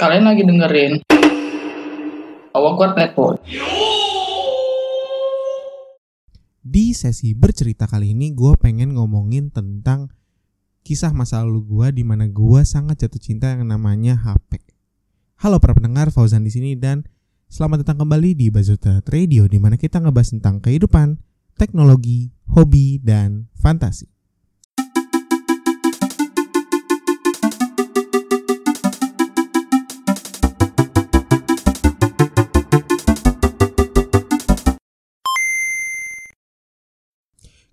Kalian lagi dengerin Awkward Network. Di sesi bercerita kali ini gue pengen ngomongin tentang kisah masa lalu gue di mana gue sangat jatuh cinta yang namanya HP. Halo para pendengar, Fauzan di sini dan selamat datang kembali di Bazuta Radio di mana kita ngebahas tentang kehidupan, teknologi, hobi, dan fantasi.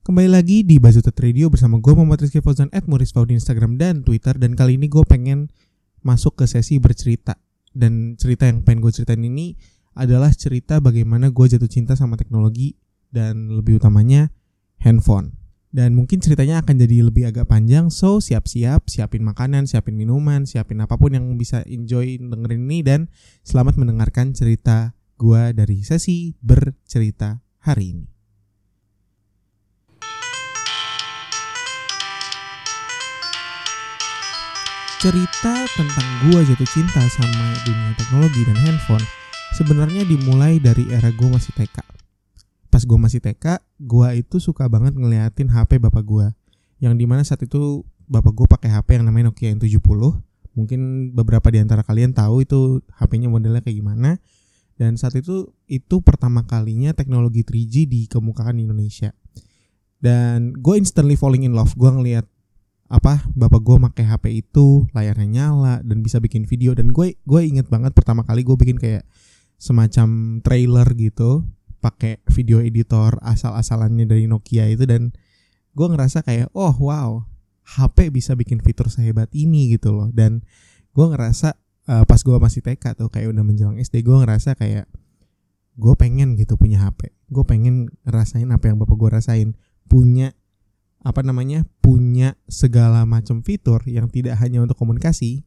Kembali lagi di Bazutat Radio bersama gue Muhammad Rizky Fauzan at Muris di Instagram dan Twitter. Dan kali ini gue pengen masuk ke sesi bercerita. Dan cerita yang pengen gue ceritain ini adalah cerita bagaimana gue jatuh cinta sama teknologi Dan lebih utamanya handphone. Dan mungkin ceritanya akan jadi lebih agak panjang So siap-siap, siapin makanan, siapin minuman, siapin apa pun yang bisa enjoy dengerin ini. Dan selamat mendengarkan cerita gue dari sesi bercerita hari ini cerita tentang gua jatuh cinta sama dunia teknologi dan handphone sebenarnya dimulai dari era gua masih TK. Pas gua masih TK, gua itu suka banget ngeliatin HP bapak gua. Yang di mana saat itu bapak gua pakai HP yang namanya Nokia N70. Mungkin beberapa di antara kalian tahu itu HP-nya modelnya kayak gimana. Dan saat itu itu pertama kalinya teknologi 3G dikemukakan di Indonesia. Dan gue instantly falling in love. Gue ngeliat apa bapak gue pakai HP itu layarnya nyala dan bisa bikin video. Dan gue gue inget banget pertama kali gue bikin kayak semacam trailer gitu pakai video editor asal-asalannya dari Nokia itu dan gue ngerasa kayak oh wow HP bisa bikin fitur sehebat ini gitu loh. Dan gue ngerasa uh, pas gue masih TK tuh kayak udah menjelang SD gue ngerasa kayak gue pengen gitu punya HP gue pengen ngerasain apa yang bapak gue rasain. Punya apa namanya punya segala macam fitur yang tidak hanya untuk komunikasi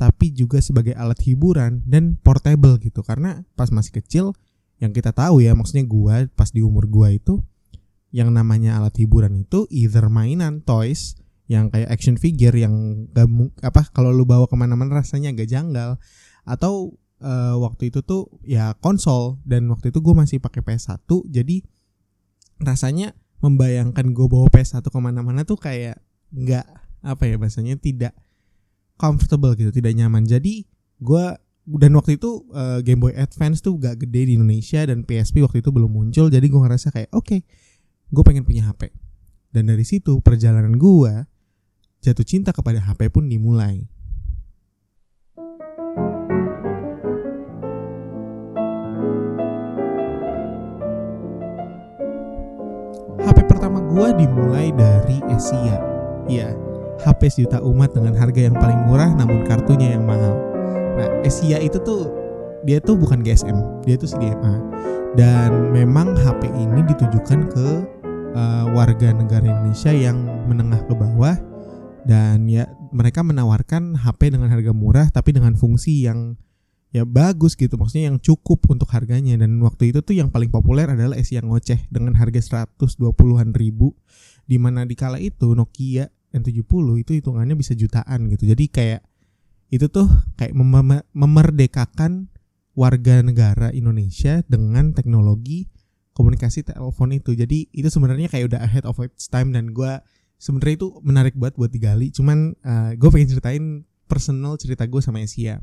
tapi juga sebagai alat hiburan dan portable gitu. Karena pas masih kecil yang kita tahu ya maksudnya gua pas di umur gua itu yang namanya alat hiburan itu either mainan toys yang kayak action figure yang gak apa kalau lu bawa ke mana-mana rasanya agak janggal atau uh, waktu itu tuh ya konsol. Dan waktu itu gue masih pakai PS1 jadi rasanya membayangkan gue bawa PS1 ke mana-mana tuh kayak nggak apa ya bahasanya tidak comfortable gitu tidak nyaman. Jadi gue dan waktu itu uh, Game Boy Advance tuh gak gede di Indonesia dan PSP waktu itu belum muncul. Jadi gue ngerasa kayak oke okay, gue pengen punya HP dan dari situ perjalanan gue jatuh cinta kepada HP pun dimulai gue dimulai dari Asia. Iya, HP sejuta umat dengan harga yang paling murah namun kartunya yang mahal. Nah, Asia itu tuh dia tuh bukan GSM, dia tuh CDMA. Dan memang HP ini ditujukan ke uh, warga negara Indonesia yang menengah ke bawah dan ya mereka menawarkan HP dengan harga murah tapi dengan fungsi yang ya bagus gitu. Maksudnya yang cukup untuk harganya. Dan waktu itu tuh yang paling populer adalah S yang ngoceh dengan harga 120-an ribu. Di mana di kala itu Nokia N70 itu hitungannya bisa jutaan gitu. Jadi kayak itu tuh kayak mem memerdekakan warga negara Indonesia dengan teknologi komunikasi telepon itu. Jadi itu sebenarnya kayak udah ahead of its time dan gue sebenarnya itu menarik banget buat digali. Cuman uh, gue pengen ceritain personal cerita gue sama Asia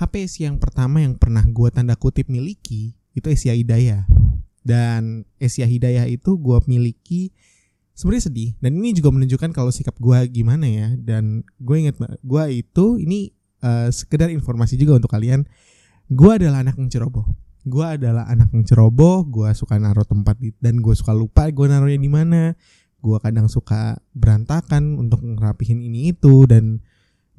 HP Asia yang pertama yang pernah gue tanda kutip miliki itu Asia Hidayah. Dan Asia Hidayah itu gue miliki sebenarnya sedih. Dan ini juga menunjukkan kalau sikap gue gimana ya. Dan gue inget gue itu ini uh, sekedar informasi juga untuk kalian. Gue adalah anak yang ceroboh. Gue adalah anak yang ceroboh gue suka naruh tempat di, dan gue suka lupa gue naruhnya di mana. Gue kadang suka berantakan untuk ngerapihin ini itu dan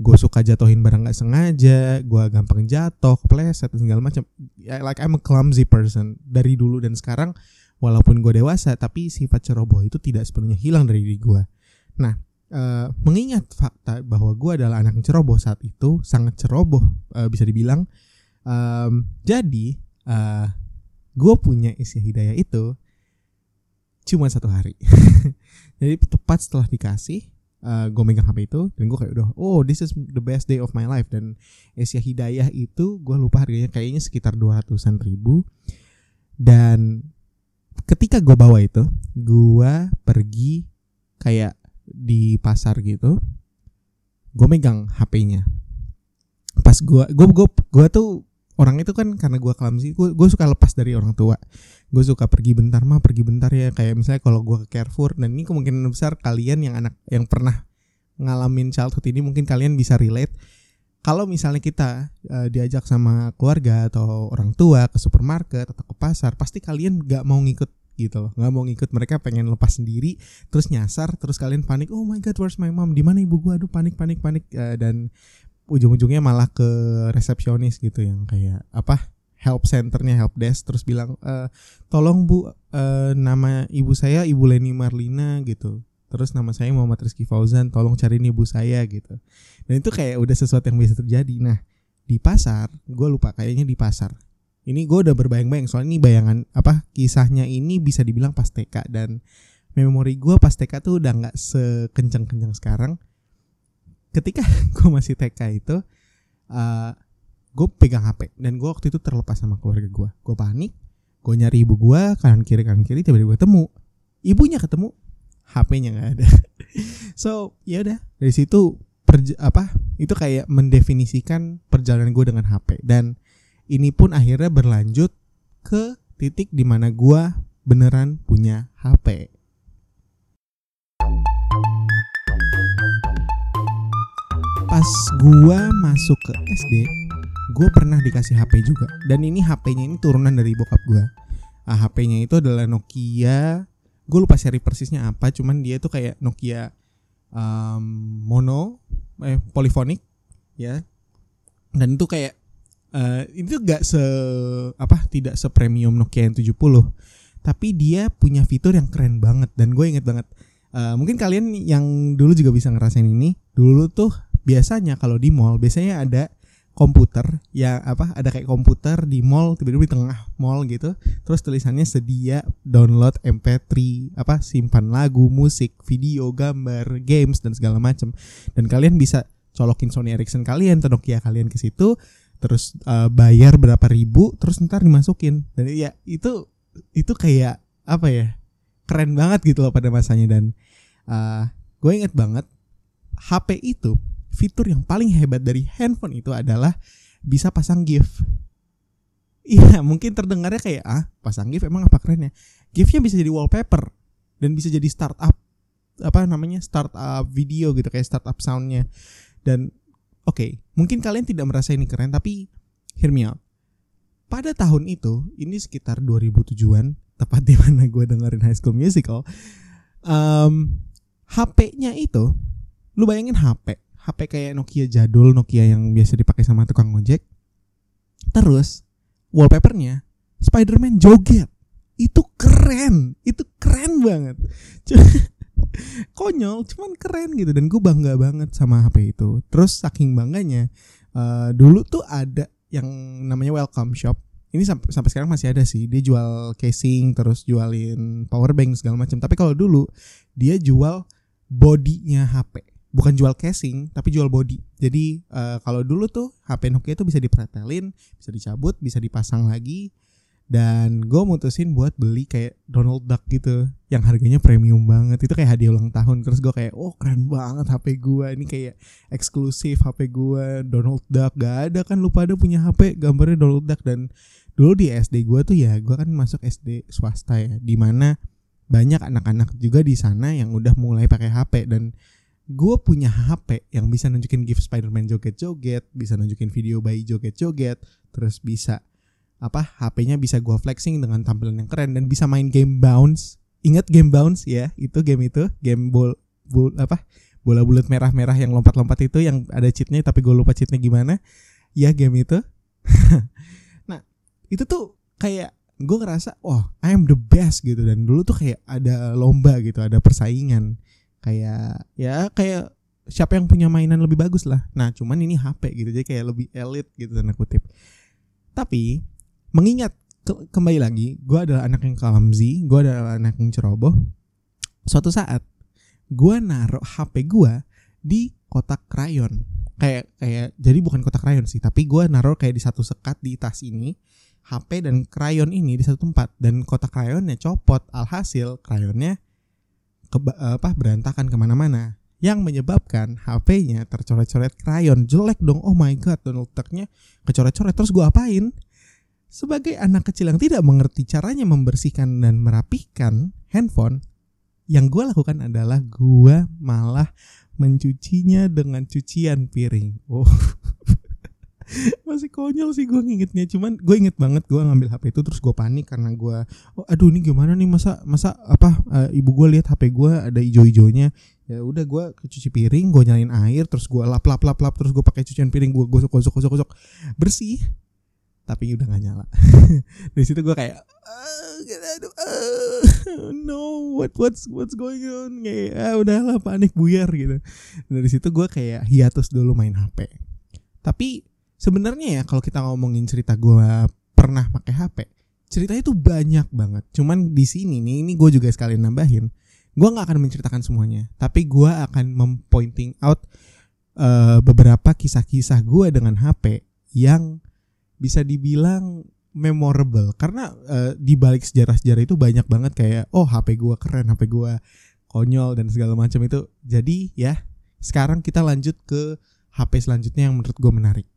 gue suka jatuhin barang nggak sengaja gue gampang jatuh kepleset segala macam. Like I'm a clumsy person. Dari dulu dan sekarang walaupun gue dewasa tapi sifat ceroboh itu tidak sepenuhnya hilang dari diri gue nah uh, mengingat fakta bahwa gue adalah anak yang ceroboh saat itu sangat ceroboh uh, bisa dibilang um, jadi uh, eh, gue punya isi hidayah itu cuma satu hari. Jadi tepat setelah dikasih uh, gue megang HP itu dan gue kayak udah oh this is the best day of my life. Dan Asia Hidayah itu gue lupa harganya kayaknya sekitar 200-an ribu. Dan ketika gue bawa itu gue pergi kayak di pasar gitu gue megang HP-nya pas gue gue gue gue tuh orang itu kan karena gue clumsy gue gue suka lepas dari orang tua. Gue suka pergi bentar mah pergi bentar ya. Kayak misalnya kalau gue ke Carrefour dan ini kemungkinan besar kalian yang anak yang pernah ngalamin childhood ini mungkin kalian bisa relate. Kalau misalnya kita uh, diajak sama keluarga atau orang tua ke supermarket atau ke pasar pasti kalian gak mau ngikut gitu loh. Nggak mau ngikut. Mereka pengen lepas sendiri terus nyasar terus kalian panik oh my god where's my mom? Di mana ibu gua? Aduh panik panik panik. Uh, dan ujung-ujungnya malah ke resepsionis gitu yang kayak apa help centernya help desk terus bilang e, tolong bu uh, nama ibu saya ibu Leni Marlina gitu. Terus nama saya Muhammad Rizky Fauzan tolong cariin ibu saya gitu. Dan itu kayak udah sesuatu yang bisa terjadi. Nah di pasar gue lupa kayaknya di pasar. Ini gue udah berbayang-bayang soalnya ini bayangan apa kisahnya ini bisa dibilang pas TK dan memori gue pas TK tuh udah nggak sekencang-kencang sekarang ketika gue masih TK itu uh, eh, gue pegang HP dan gue waktu itu terlepas sama keluarga gue gue panik gue nyari ibu gue kanan kiri kanan kiri tiba-tiba ketemu. Ibunya ketemu HP-nya nggak ada. So ya udah dari situ apa itu kayak mendefinisikan perjalanan gue dengan HP dan ini pun akhirnya berlanjut ke titik di mana gua beneran punya HP. Pas gua masuk ke SD, gue pernah dikasih HP juga. Dan ini HP-nya ini turunan dari bokap gua. Ah, HP-nya itu adalah Nokia. Gue lupa seri persisnya apa, cuman dia tuh kayak Nokia um, mono, eh, polifonik, ya. Dan itu kayak uh, itu gak se apa tidak se premium Nokia yang 70 tapi dia punya fitur yang keren banget dan gue inget banget uh, mungkin kalian yang dulu juga bisa ngerasain ini dulu tuh biasanya kalau di mall biasanya ada komputer ya apa ada kayak komputer di mall tiba-tiba di tengah mall gitu. Terus tulisannya sedia download MP3 apa simpan lagu musik video gambar games dan segala macam dan kalian bisa colokin Sony Ericsson kalian atau Nokia kalian ke situ terus uh, bayar berapa ribu terus ntar dimasukin. Dan ya itu itu kayak apa ya keren banget gitu loh pada masanya. Dan uh, gue inget banget HP itu fitur yang paling hebat dari handphone itu adalah bisa pasang GIF. Iya mungkin terdengarnya kayak ah pasang GIF emang apa kerennya? GIFnya bisa jadi wallpaper dan bisa jadi startup apa namanya startup video gitu kayak startup soundnya. Dan oke, okay, mungkin kalian tidak merasa ini keren, tapi hear me out. Pada tahun itu, ini sekitar 2007-an, tepat di mana gue dengerin High School Musical, um, HP-nya itu, lu bayangin HP, HP kayak Nokia jadul, Nokia yang biasa dipakai sama tukang ojek. Terus, wallpapernya Spider-Man joget. Itu keren, itu keren banget. konyol cuman keren gitu dan gue bangga banget sama HP itu terus saking bangganya uh, dulu tuh ada yang namanya welcome shop ini sampai sampai sekarang masih ada sih dia jual casing terus jualin power bank segala macam tapi kalau dulu dia jual bodinya HP bukan jual casing tapi jual body. Jadi uh, kalau dulu tuh HP Nokia itu bisa dipretelin bisa dicabut bisa dipasang lagi. Dan gue mutusin buat beli kayak Donald Duck gitu yang harganya premium banget. Itu kayak hadiah ulang tahun. Terus gue kayak oh keren banget HP gue ini kayak eksklusif HP gue Donald Duck. Gak ada kan lupa ada punya HP gambarnya Donald Duck. Dan dulu di SD gue tuh ya gue kan masuk SD swasta ya di mana banyak anak-anak juga di sana yang udah mulai pakai HP dan gue punya HP yang bisa nunjukin gift Spider-Man joget-joget bisa nunjukin video bayi joget-joget terus bisa apa HP-nya bisa gua flexing dengan tampilan yang keren dan bisa main game bounce. Ingat game bounce ya, itu game itu, game bol, bol apa? Bola bulat merah-merah yang lompat-lompat itu yang ada cheatnya tapi gue lupa cheatnya gimana. Ya game itu. nah, itu tuh kayak gue ngerasa, oh I am the best gitu dan dulu tuh kayak ada lomba gitu, ada persaingan. Kayak ya kayak siapa yang punya mainan lebih bagus lah. Nah, cuman ini HP gitu, jadi kayak lebih elit gitu tanda kutip. Tapi mengingat ke kembali lagi gue adalah anak yang clumsy gue adalah anak yang ceroboh suatu saat gue naruh HP gue di kotak krayon kayak kayak jadi bukan kotak krayon sih tapi gue naruh kayak di satu sekat di tas ini HP dan krayon ini di satu tempat dan kotak krayonnya copot alhasil krayonnya ke, apa berantakan ke mana-mana yang menyebabkan HP-nya tercoret-coret krayon. Jelek dong. Oh my god dan letaknya kecoret-coret. Terus gue apain? Sebagai anak kecil yang tidak mengerti caranya membersihkan dan merapikan handphone yang gue lakukan adalah gue malah mencucinya dengan cucian piring. Oh masih konyol sih gue ngingetnya. Cuman gue inget banget gue ngambil HP itu terus gue panik karena gue oh aduh ini gimana nih? Masa masa apa uh, ibu gue lihat HP gue ada hijau-hijaunya ya udah gue cuci piring gue nyalain air terus gue lap lap lap lap terus gue pakai cucian piring gue gosok gosok gosok gosok. Bersih. Tapi udah gak nyala. Dari situ gue kayak aduh uh, no what what's what's going on? Kayak ah, udahlah panik buyar gitu. Dari situ gue kayak hiatus dulu main HP tapi sebenarnya ya kalau kita ngomongin cerita gue pernah pakai HP ceritanya tuh banyak banget. Cuman di sini nih ini gue juga sekalian nambahin gue nggak akan menceritakan semuanya tapi gue akan mempointing out uh, beberapa kisah-kisah gue dengan HP yang bisa dibilang memorable. Karena uh, di balik sejarah-sejarah itu banyak banget kayak oh HP gue keren HP gue konyol dan segala macam itu. Jadi ya sekarang kita lanjut ke HP selanjutnya yang menurut gue menarik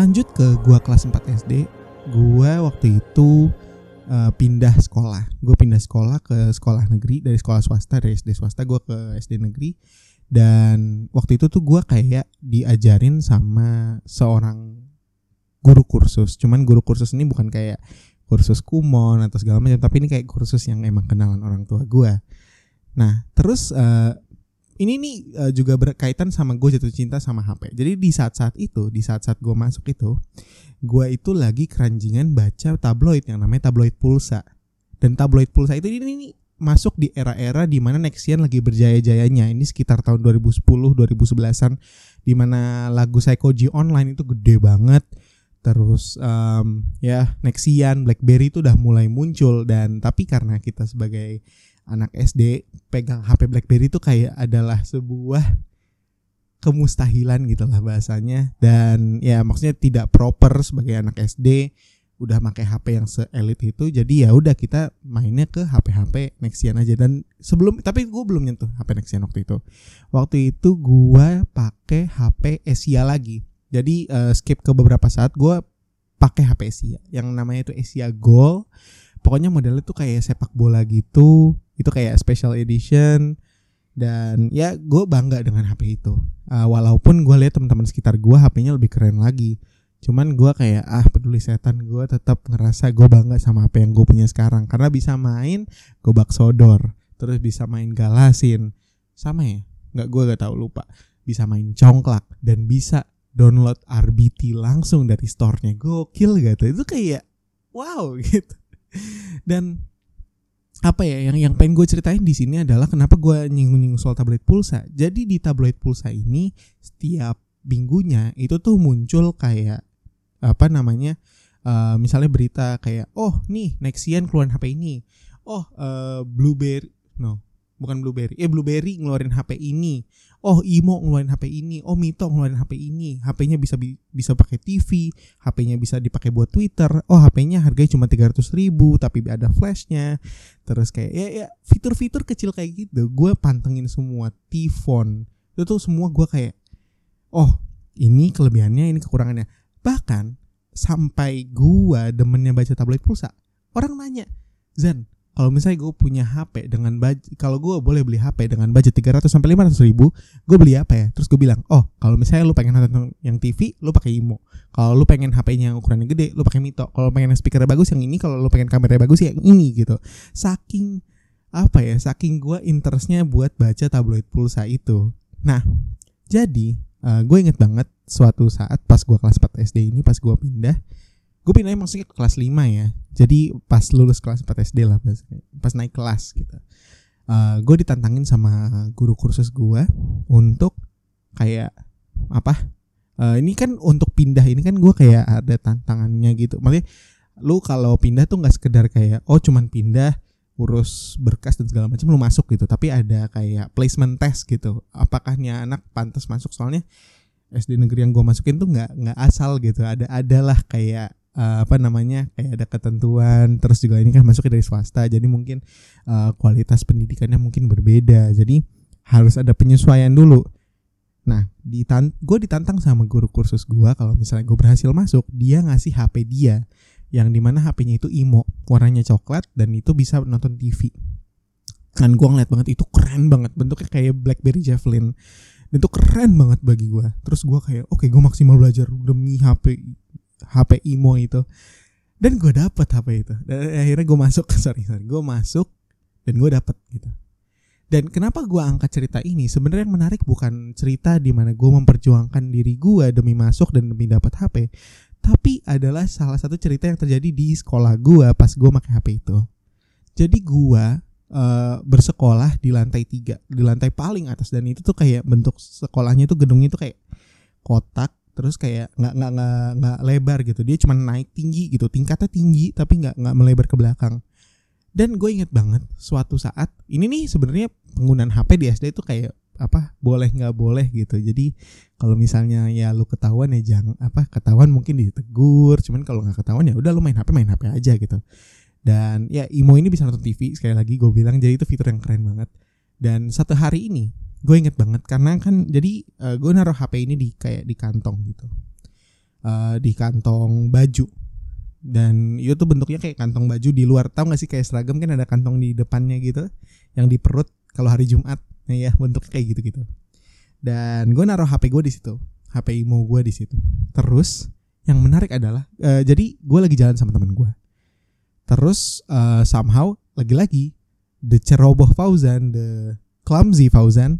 Lanjut ke gua kelas 4 SD, gua waktu itu uh, pindah sekolah. Gue pindah sekolah ke sekolah negeri dari sekolah swasta dari SD swasta gue ke SD negeri dan waktu itu tuh gue kayak diajarin sama seorang guru kursus. Cuman guru kursus ini bukan kayak kursus kumon atau segala macam, tapi ini kayak kursus yang emang kenalan orang tua gue. Nah, terus uh, ini nih uh, juga berkaitan sama gue jatuh cinta sama HP. Jadi di saat-saat itu, di saat-saat gue masuk itu, gue itu lagi keranjingan baca tabloid yang namanya tabloid pulsa. Dan tabloid pulsa itu ini, ini masuk di era-era di mana Nexian lagi berjaya-jayanya. Ini sekitar tahun 2010, 2011-an di mana lagu Psychoji online itu gede banget. Terus um, ya Nexian, BlackBerry itu udah mulai muncul dan tapi karena kita sebagai anak SD pegang HP BlackBerry itu kayak adalah sebuah kemustahilan gitu lah bahasanya. Dan ya maksudnya tidak proper sebagai anak SD udah pakai HP yang seelit itu jadi ya udah kita mainnya ke HP-HP Nexian aja. Dan sebelum tapi gue belum nyentuh HP Nexian waktu itu. Waktu itu gue pakai HP Asia lagi. Jadi uh, skip ke beberapa saat gue pakai HP Asia. Yang namanya itu Asia Gold. Pokoknya modelnya tuh kayak sepak bola gitu itu kayak special edition. Dan ya gue bangga dengan HP itu. Uh, walaupun gue lihat teman-teman sekitar gue HP-nya lebih keren lagi. Cuman gue kayak ah peduli setan. Gue tetap ngerasa gue bangga sama apa yang gue punya sekarang. Karena bisa main gobak sodor terus bisa main galasin. Sama ya? Nggak gue gak tahu lupa. Bisa main congklak dan bisa download RBT langsung dari store-nya. Gokil gitu. Itu kayak wow gitu. Dan apa ya yang yang pengen gue ceritain di sini adalah kenapa gue nyinggung-nyinggung soal tabloid pulsa. Jadi di tabloid pulsa ini setiap minggunya itu tuh muncul kayak apa namanya uh, misalnya berita kayak oh nih Nexian keluarin HP ini, oh uh, Blueberry no bukan Blueberry, eh Blueberry ngeluarin HP ini, oh Imo ngeluarin HP ini, oh Mito ngeluarin HP ini, HP-nya bisa bisa pakai TV, HP-nya bisa dipakai buat Twitter, oh HP-nya harganya cuma 300 ribu tapi ada flashnya, terus kayak ya, ya fitur-fitur kecil kayak gitu, gue pantengin semua Tifon, itu tuh semua gue kayak, oh ini kelebihannya, ini kekurangannya, bahkan sampai gue demennya baca tabloid pulsa, orang nanya, Zan, kalau misalnya gue punya HP dengan budget kalau gue boleh beli HP dengan budget 300 sampai 500 ribu gue beli apa ya? Terus gue bilang oh kalau misalnya lu pengen nonton yang TV lu pakai Imo. Kalau lu pengen HP-nya yang ukurannya gede lu pakai Mito. Kalau pengen speaker bagus yang ini. Kalau lu pengen kameranya bagus yang ini gitu. Saking apa ya saking gue interestnya buat baca tabloid pulsa itu. Nah jadi uh, gue inget banget suatu saat pas gue kelas 4 SD ini pas gue pindah gue pindah maksudnya ke kelas 5 ya. Jadi pas lulus kelas 4 SD lah pas, pas naik kelas gitu. Uh, eh, gue ditantangin sama guru kursus gue untuk kayak apa? Uh, ini kan untuk pindah ini kan gue kayak ada tantangannya gitu. Maksudnya lu kalau pindah tuh nggak sekedar kayak oh cuman pindah urus berkas dan segala macam lu masuk gitu. Tapi ada kayak placement test gitu. Apakah nih anak pantas masuk? Soalnya SD negeri yang gue masukin tuh nggak nggak asal gitu. Ada adalah kayak uh, apa namanya kayak ada ketentuan terus juga ini kan masuknya dari swasta jadi mungkin uh, kualitas pendidikannya mungkin berbeda. Jadi harus ada penyesuaian dulu. Nah ditan gue ditantang sama guru kursus gue kalau misalnya gue berhasil masuk dia ngasih HP dia yang di mana HP-nya itu imo warnanya coklat dan itu bisa nonton TV kan gue ngeliat banget itu keren banget bentuknya kayak BlackBerry Javelin. Itu keren banget bagi gue terus gue kayak oke okay, gue maksimal belajar demi HP HP imo itu. Dan gue dapet HP itu. Dan akhirnya gue masuk sorry sorry gue masuk dan gue dapet gitu. Dan kenapa gue angkat cerita ini? Sebenarnya yang menarik bukan cerita di mana gue memperjuangkan diri gue demi masuk dan demi dapat HP tapi adalah salah satu cerita yang terjadi di sekolah gua pas gua pakai HP itu. Jadi gua uh, bersekolah di lantai tiga di lantai paling atas. Dan itu tuh kayak bentuk sekolahnya itu gedungnya itu kayak kotak terus kayak nggak nggak nggak nggak lebar gitu. Dia cuma naik tinggi gitu. Tingkatnya tinggi tapi nggak nggak melebar ke belakang. Dan gue inget banget suatu saat ini nih sebenarnya penggunaan HP di SD itu kayak apa boleh nggak boleh gitu. Jadi kalau misalnya ya lu ketahuan ya jangan apa ketahuan mungkin ditegur cuman kalau nggak ketahuan ya udah lu main HP main HP aja gitu. Dan ya Imo ini bisa nonton TV sekali lagi gue bilang jadi itu fitur yang keren banget. Dan satu hari ini gue inget banget karena kan jadi uh, eh, gue naruh HP ini di kayak di kantong gitu. Uh, di kantong baju. Dan itu tuh bentuknya kayak kantong baju di luar. Tahu gak sih kayak seragam kan ada kantong di depannya gitu yang di perut kalau hari Jumat. Ya bentuk kayak gitu gitu dan gue naruh HP gue di situ HP imo gue di situ. Terus yang menarik adalah uh, jadi gue lagi jalan sama teman gue terus uh, somehow lagi-lagi the ceroboh Fauzan the clumsy Fauzan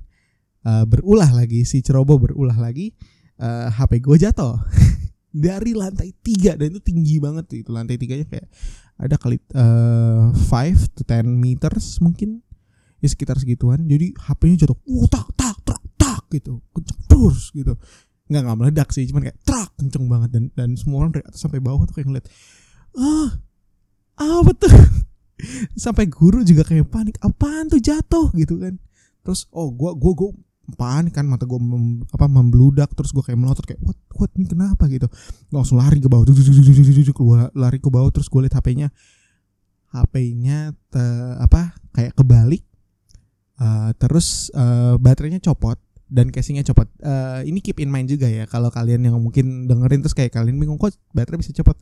uh, berulah lagi si ceroboh berulah lagi uh, HP gue jatuh. Dari lantai tiga dan itu tinggi banget tuh itu lantai tiganya kayak ada kali uh, 5 to 10 meters mungkin ya sekitar segituan. Jadi HP-nya jatuh uh tak tak tak tak gitu. Kenceng terus gitu. Nggak nggak meledak sih cuman kayak trak kenceng banget. Dan dan semua orang dari atas sampai bawah tuh kayak ngeliat ah apa tuh sampai guru juga kayak panik apaan tuh jatuh? Gitu kan. Terus oh gua gua gua panik kan mata gua mem, apa membludak terus gua kayak melotot kayak what what ini kenapa gitu gua langsung lari ke bawah keluar lari ke bawah terus gua liat HP-nya HP-nya apa kayak kebalik Uh, terus uh, baterainya copot dan casingnya copot. Uh, ini keep in mind juga ya kalau kalian yang mungkin dengerin terus kayak kalian bingung kok baterai bisa copot.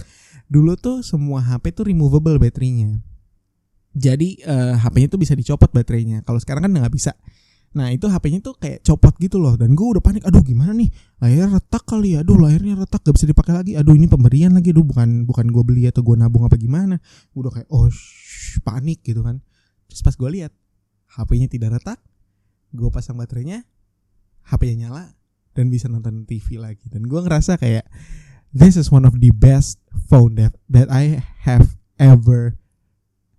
Dulu tuh semua HP tuh removable baterainya. Jadi uh, HP-nya tuh bisa dicopot baterainya. Kalau sekarang kan nggak bisa. Nah itu HP-nya tuh kayak copot gitu loh Dan gue udah panik Aduh gimana nih? Layarnya retak kali ya? Aduh layarnya retak Gak bisa dipakai lagi. Aduh ini pemberian lagi. Aduh bukan bukan gue beli atau gue nabung apa gimana. Udah kayak oh panik gitu kan. Terus pas gue lihat HP-nya tidak retak, gue pasang baterainya, HP-nya nyala dan bisa nonton TV lagi. Dan gue ngerasa kayak this is one of the best phone that that I have ever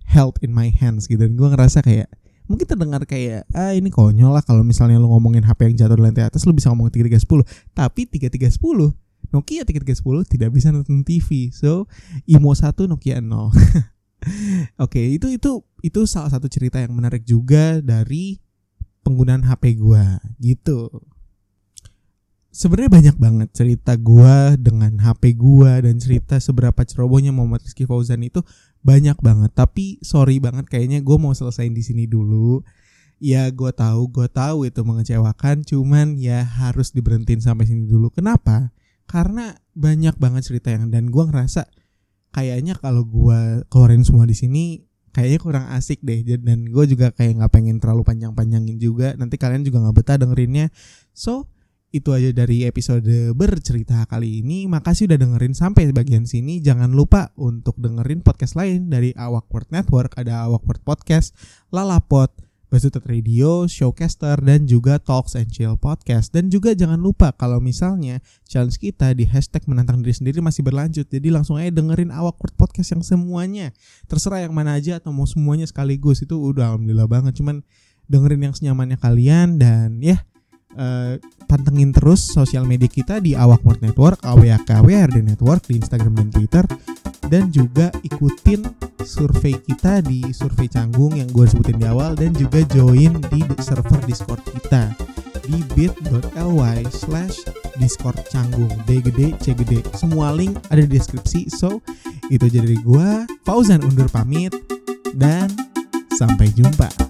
held in my hands gitu. Dan gue ngerasa kayak mungkin terdengar kayak ah ini konyol lah kalau misalnya lu ngomongin HP yang jatuh di lantai atas lu bisa ngomongin 3310 tapi 3310 Nokia 3310 tidak bisa nonton TV so Imo 1 Nokia 0 Oke, okay, itu itu itu salah satu cerita yang menarik juga dari penggunaan HP gua. Gitu. Sebenarnya banyak banget cerita gua dengan HP gua dan cerita seberapa cerobohnya Muhammad Rizky Fauzan itu banyak banget. Tapi sorry banget kayaknya gua mau selesaiin di sini dulu. Ya gua tahu, gua tahu itu mengecewakan, cuman ya harus diberhentiin sampai sini dulu. Kenapa? Karena banyak banget cerita yang dan gua ngerasa kayaknya kalau gue keluarin semua di sini kayaknya kurang asik deh dan gue juga kayak nggak pengen terlalu panjang-panjangin juga nanti kalian juga nggak betah dengerinnya so itu aja dari episode bercerita kali ini makasih udah dengerin sampai bagian sini jangan lupa untuk dengerin podcast lain dari Awkward Network ada Awkward Podcast Lalapot Basutet Radio, Showcaster, dan juga Talks and Chill Podcast. Dan juga jangan lupa kalau misalnya challenge kita di hashtag menantang diri sendiri masih berlanjut. Jadi langsung aja dengerin Awkward Podcast yang semuanya. Terserah yang mana aja atau mau semuanya sekaligus. Itu udah alhamdulillah banget. Cuman dengerin yang senyamannya kalian dan ya uh, pantengin terus sosial media kita di Awkward Network, AWAKWRD Network di Instagram dan Twitter. Dan juga ikutin survei kita di survei canggung yang gue sebutin di awal dan juga join di server discord kita di bit.ly slash discord canggung. D gede C gede. Semua link ada di deskripsi. So itu jadi gue Fauzan undur pamit dan sampai jumpa